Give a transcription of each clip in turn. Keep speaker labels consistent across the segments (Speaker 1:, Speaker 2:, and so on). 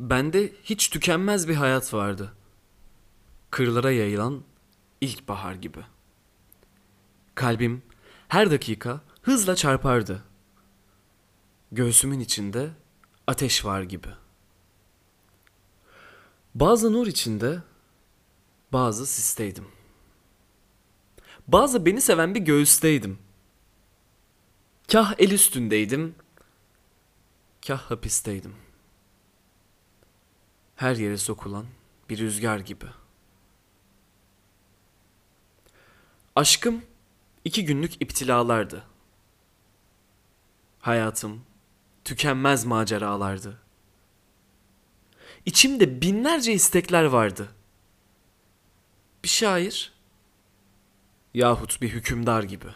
Speaker 1: Bende hiç tükenmez bir hayat vardı. Kırlara yayılan ilkbahar gibi. Kalbim her dakika hızla çarpardı. Göğsümün içinde ateş var gibi. Bazı nur içinde, bazı sisteydim. Bazı beni seven bir göğüsteydim. Kah el üstündeydim, kah hapisteydim. Her yere sokulan bir rüzgar gibi. Aşkım iki günlük iptilalardı. Hayatım tükenmez maceralardı. İçimde binlerce istekler vardı. Bir şair yahut bir hükümdar gibi.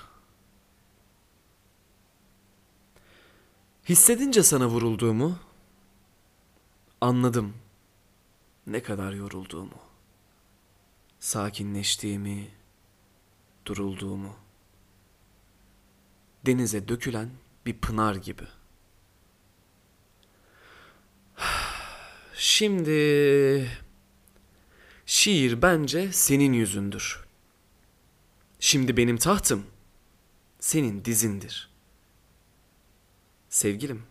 Speaker 1: Hissedince sana vurulduğumu anladım ne kadar yorulduğumu. Sakinleştiğimi, durulduğumu. Denize dökülen bir pınar gibi. Şimdi şiir bence senin yüzündür. Şimdi benim tahtım senin dizindir. Sevgilim,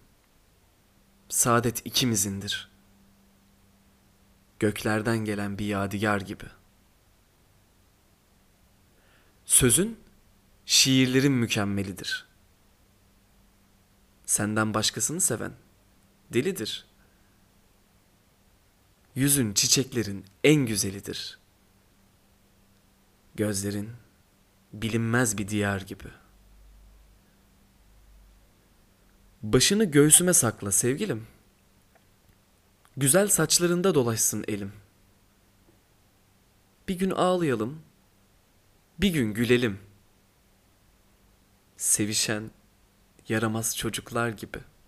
Speaker 1: saadet ikimizindir. Göklerden gelen bir yadigar gibi. Sözün şiirlerin mükemmelidir. Senden başkasını seven delidir. Yüzün çiçeklerin en güzelidir. Gözlerin bilinmez bir diyar gibi. Başını göğsüme sakla sevgilim. Güzel saçlarında dolaşsın elim. Bir gün ağlayalım, bir gün gülelim. Sevişen yaramaz çocuklar gibi.''